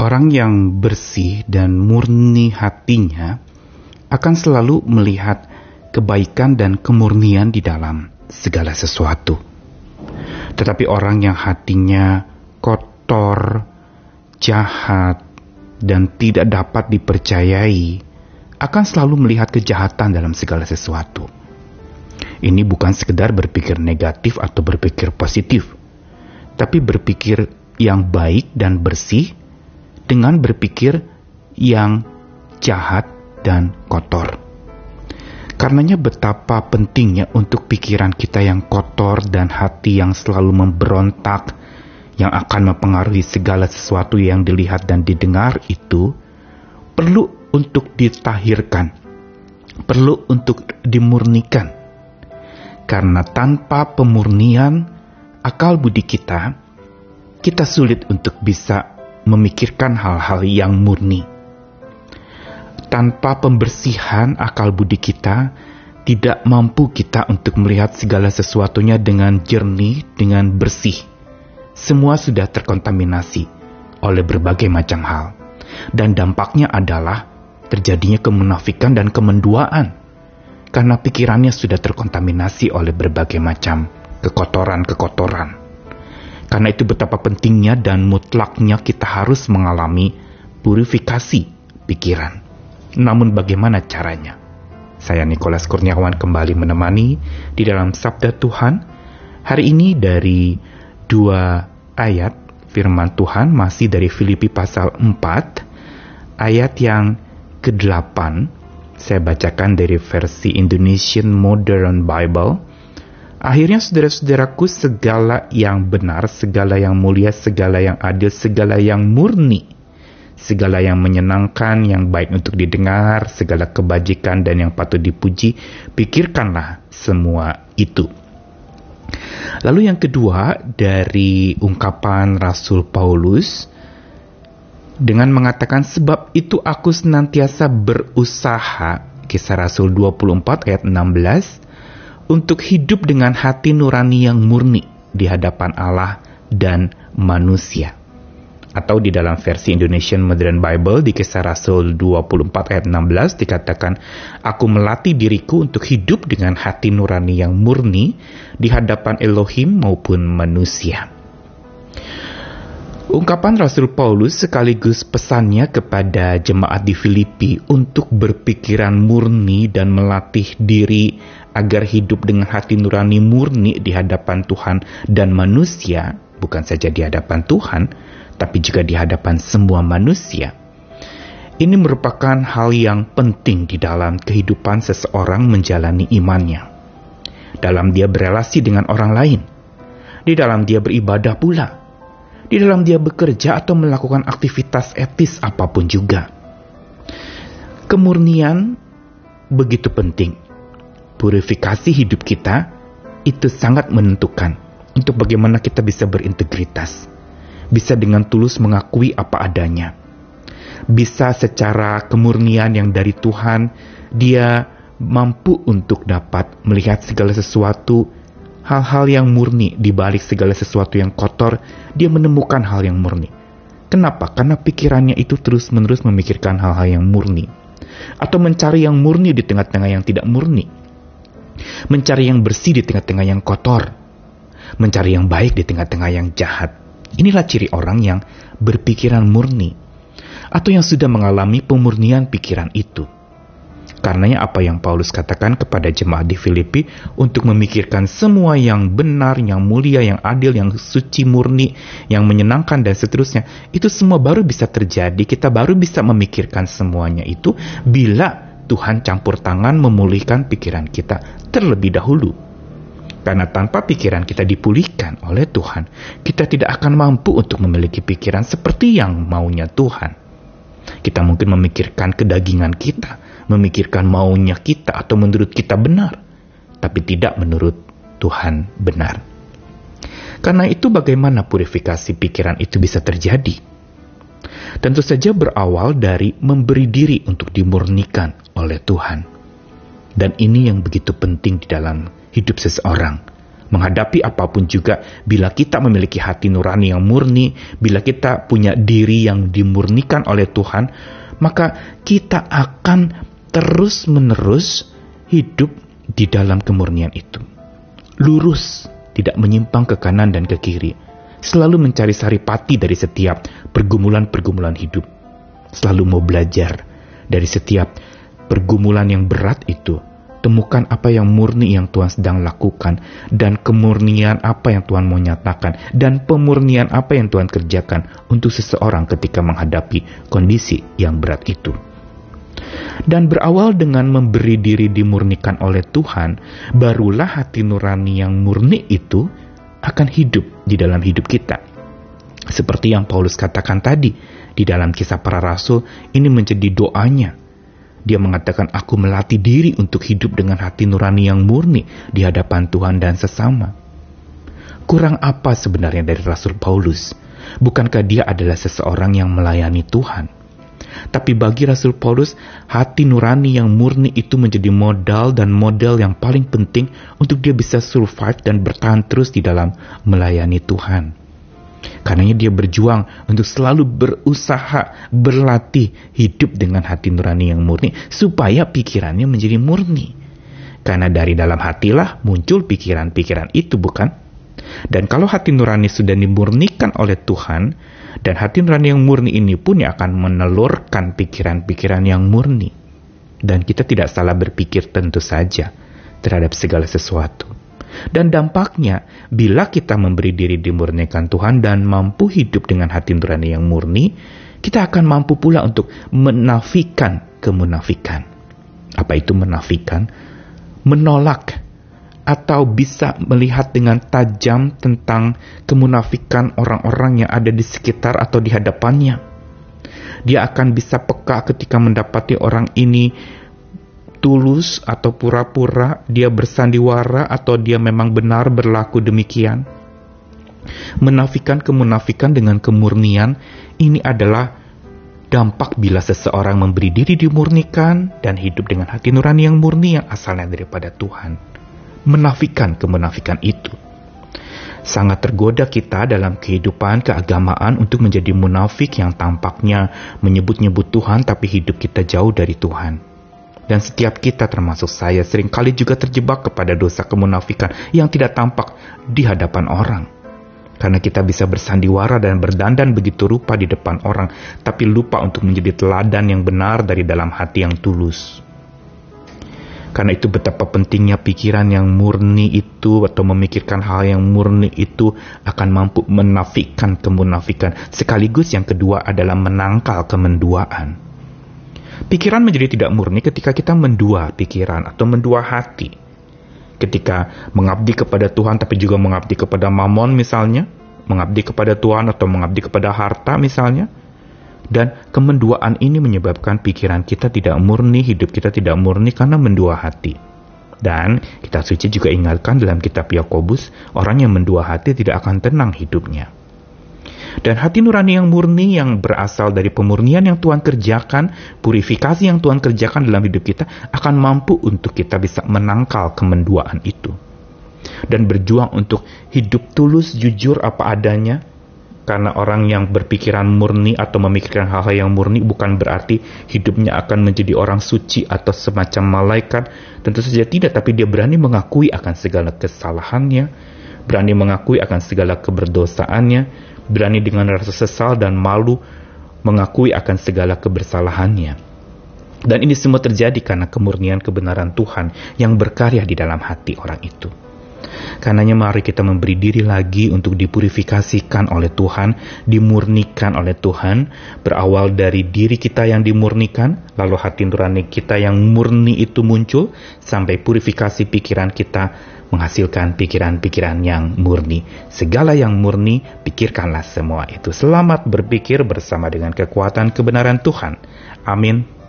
Orang yang bersih dan murni hatinya akan selalu melihat kebaikan dan kemurnian di dalam segala sesuatu. Tetapi orang yang hatinya kotor, jahat, dan tidak dapat dipercayai akan selalu melihat kejahatan dalam segala sesuatu. Ini bukan sekedar berpikir negatif atau berpikir positif, tapi berpikir yang baik dan bersih dengan berpikir yang jahat dan kotor. Karenanya betapa pentingnya untuk pikiran kita yang kotor dan hati yang selalu memberontak yang akan mempengaruhi segala sesuatu yang dilihat dan didengar itu perlu untuk ditahirkan, perlu untuk dimurnikan. Karena tanpa pemurnian akal budi kita, kita sulit untuk bisa memikirkan hal-hal yang murni. Tanpa pembersihan akal budi kita, tidak mampu kita untuk melihat segala sesuatunya dengan jernih, dengan bersih. Semua sudah terkontaminasi oleh berbagai macam hal. Dan dampaknya adalah terjadinya kemunafikan dan kemenduaan. Karena pikirannya sudah terkontaminasi oleh berbagai macam kekotoran-kekotoran. Karena itu betapa pentingnya dan mutlaknya kita harus mengalami purifikasi pikiran. Namun bagaimana caranya? Saya Nikolas Kurniawan kembali menemani di dalam Sabda Tuhan. Hari ini dari dua ayat firman Tuhan masih dari Filipi pasal 4 ayat yang ke-8 saya bacakan dari versi Indonesian Modern Bible Akhirnya saudara-saudaraku segala yang benar, segala yang mulia, segala yang adil, segala yang murni, segala yang menyenangkan, yang baik untuk didengar, segala kebajikan dan yang patut dipuji, pikirkanlah semua itu. Lalu yang kedua dari ungkapan Rasul Paulus dengan mengatakan sebab itu aku senantiasa berusaha kisah Rasul 24 ayat 16 untuk hidup dengan hati nurani yang murni di hadapan Allah dan manusia. Atau di dalam versi Indonesian Modern Bible di kisah Rasul 24 ayat 16 dikatakan, Aku melatih diriku untuk hidup dengan hati nurani yang murni di hadapan Elohim maupun manusia. Ungkapan Rasul Paulus sekaligus pesannya kepada jemaat di Filipi untuk berpikiran murni dan melatih diri agar hidup dengan hati nurani murni di hadapan Tuhan dan manusia, bukan saja di hadapan Tuhan, tapi juga di hadapan semua manusia. Ini merupakan hal yang penting di dalam kehidupan seseorang menjalani imannya. Dalam dia berelasi dengan orang lain, di dalam dia beribadah pula, di dalam dia bekerja atau melakukan aktivitas etis apa pun juga. Kemurnian begitu penting purifikasi hidup kita itu sangat menentukan untuk bagaimana kita bisa berintegritas, bisa dengan tulus mengakui apa adanya, bisa secara kemurnian yang dari Tuhan, dia mampu untuk dapat melihat segala sesuatu, hal-hal yang murni di balik segala sesuatu yang kotor, dia menemukan hal yang murni. Kenapa? Karena pikirannya itu terus-menerus memikirkan hal-hal yang murni. Atau mencari yang murni di tengah-tengah yang tidak murni mencari yang bersih di tengah-tengah yang kotor, mencari yang baik di tengah-tengah yang jahat. Inilah ciri orang yang berpikiran murni, atau yang sudah mengalami pemurnian pikiran itu. Karenanya apa yang Paulus katakan kepada jemaat di Filipi untuk memikirkan semua yang benar, yang mulia, yang adil, yang suci murni, yang menyenangkan dan seterusnya. Itu semua baru bisa terjadi, kita baru bisa memikirkan semuanya itu bila Tuhan campur tangan memulihkan pikiran kita terlebih dahulu. Karena tanpa pikiran kita dipulihkan oleh Tuhan, kita tidak akan mampu untuk memiliki pikiran seperti yang maunya Tuhan. Kita mungkin memikirkan kedagingan kita, memikirkan maunya kita atau menurut kita benar, tapi tidak menurut Tuhan benar. Karena itu bagaimana purifikasi pikiran itu bisa terjadi? tentu saja berawal dari memberi diri untuk dimurnikan oleh Tuhan. Dan ini yang begitu penting di dalam hidup seseorang, menghadapi apa pun juga, bila kita memiliki hati nurani yang murni, bila kita punya diri yang dimurnikan oleh Tuhan, maka kita akan terus-menerus hidup di dalam kemurnian itu. Lurus, tidak menyimpang ke kanan dan ke kiri. Selalu mencari saripati dari setiap pergumulan-pergumulan hidup. Selalu mau belajar dari setiap pergumulan yang berat itu temukan apa yang murni yang Tuhan sedang lakukan dan kemurnian apa yang Tuhan mau nyatakan dan pemurnian apa yang Tuhan kerjakan untuk seseorang ketika menghadapi kondisi yang berat itu. Dan berawal dengan memberi diri dimurnikan oleh Tuhan, barulah hati nurani yang murni itu akan hidup di dalam hidup kita. Seperti yang Paulus katakan tadi, di dalam kisah para rasul, ini menjadi doanya dia mengatakan, "Aku melatih diri untuk hidup dengan hati nurani yang murni di hadapan Tuhan dan sesama." Kurang apa sebenarnya dari Rasul Paulus? Bukankah dia adalah seseorang yang melayani Tuhan? Tapi bagi Rasul Paulus, hati nurani yang murni itu menjadi modal dan model yang paling penting untuk dia bisa survive dan bertahan terus di dalam melayani Tuhan. Karenanya dia berjuang untuk selalu berusaha, berlatih, hidup dengan hati nurani yang murni, supaya pikirannya menjadi murni. Karena dari dalam hatilah muncul pikiran-pikiran itu, bukan? Dan kalau hati nurani sudah dimurnikan oleh Tuhan, dan hati nurani yang murni ini pun yang akan menelurkan pikiran-pikiran yang murni. Dan kita tidak salah berpikir tentu saja terhadap segala sesuatu. Dan dampaknya, bila kita memberi diri dimurnikan Tuhan dan mampu hidup dengan hati nurani yang murni, kita akan mampu pula untuk menafikan kemunafikan. Apa itu menafikan? Menolak atau bisa melihat dengan tajam tentang kemunafikan orang-orang yang ada di sekitar atau di hadapannya. Dia akan bisa peka ketika mendapati orang ini tulus atau pura-pura dia bersandiwara atau dia memang benar berlaku demikian. Menafikan kemunafikan dengan kemurnian ini adalah dampak bila seseorang memberi diri dimurnikan dan hidup dengan hati nurani yang murni yang asalnya daripada Tuhan. Menafikan kemunafikan itu. Sangat tergoda kita dalam kehidupan keagamaan untuk menjadi munafik yang tampaknya menyebut-nyebut Tuhan tapi hidup kita jauh dari Tuhan. Dan setiap kita termasuk saya sering kali juga terjebak kepada dosa kemunafikan yang tidak tampak di hadapan orang. Karena kita bisa bersandiwara dan berdandan begitu rupa di depan orang, tapi lupa untuk menjadi teladan yang benar dari dalam hati yang tulus. Karena itu betapa pentingnya pikiran yang murni itu atau memikirkan hal yang murni itu akan mampu menafikan kemunafikan. Sekaligus yang kedua adalah menangkal kemenduaan. Pikiran menjadi tidak murni ketika kita mendua pikiran atau mendua hati. Ketika mengabdi kepada Tuhan tapi juga mengabdi kepada mamon misalnya, mengabdi kepada Tuhan atau mengabdi kepada harta misalnya. Dan kemenduaan ini menyebabkan pikiran kita tidak murni, hidup kita tidak murni karena mendua hati. Dan kita suci juga ingatkan dalam kitab Yakobus, orang yang mendua hati tidak akan tenang hidupnya. Dan hati nurani yang murni yang berasal dari pemurnian yang Tuhan kerjakan, purifikasi yang Tuhan kerjakan dalam hidup kita akan mampu untuk kita bisa menangkal kemenduaan itu. Dan berjuang untuk hidup tulus, jujur apa adanya, karena orang yang berpikiran murni atau memikirkan hal-hal yang murni bukan berarti hidupnya akan menjadi orang suci atau semacam malaikat. Tentu saja tidak, tapi dia berani mengakui akan segala kesalahannya, berani mengakui akan segala keberdosaannya, berani dengan rasa sesal dan malu mengakui akan segala kebersalahannya. Dan ini semua terjadi karena kemurnian kebenaran Tuhan yang berkarya di dalam hati orang itu. Karenanya mari kita memberi diri lagi untuk dipurifikasikan oleh Tuhan, dimurnikan oleh Tuhan, berawal dari diri kita yang dimurnikan, lalu hati nurani kita yang murni itu muncul, sampai purifikasi pikiran kita menghasilkan pikiran-pikiran yang murni. Segala yang murni, pikirkanlah semua itu. Selamat berpikir bersama dengan kekuatan kebenaran Tuhan. Amin.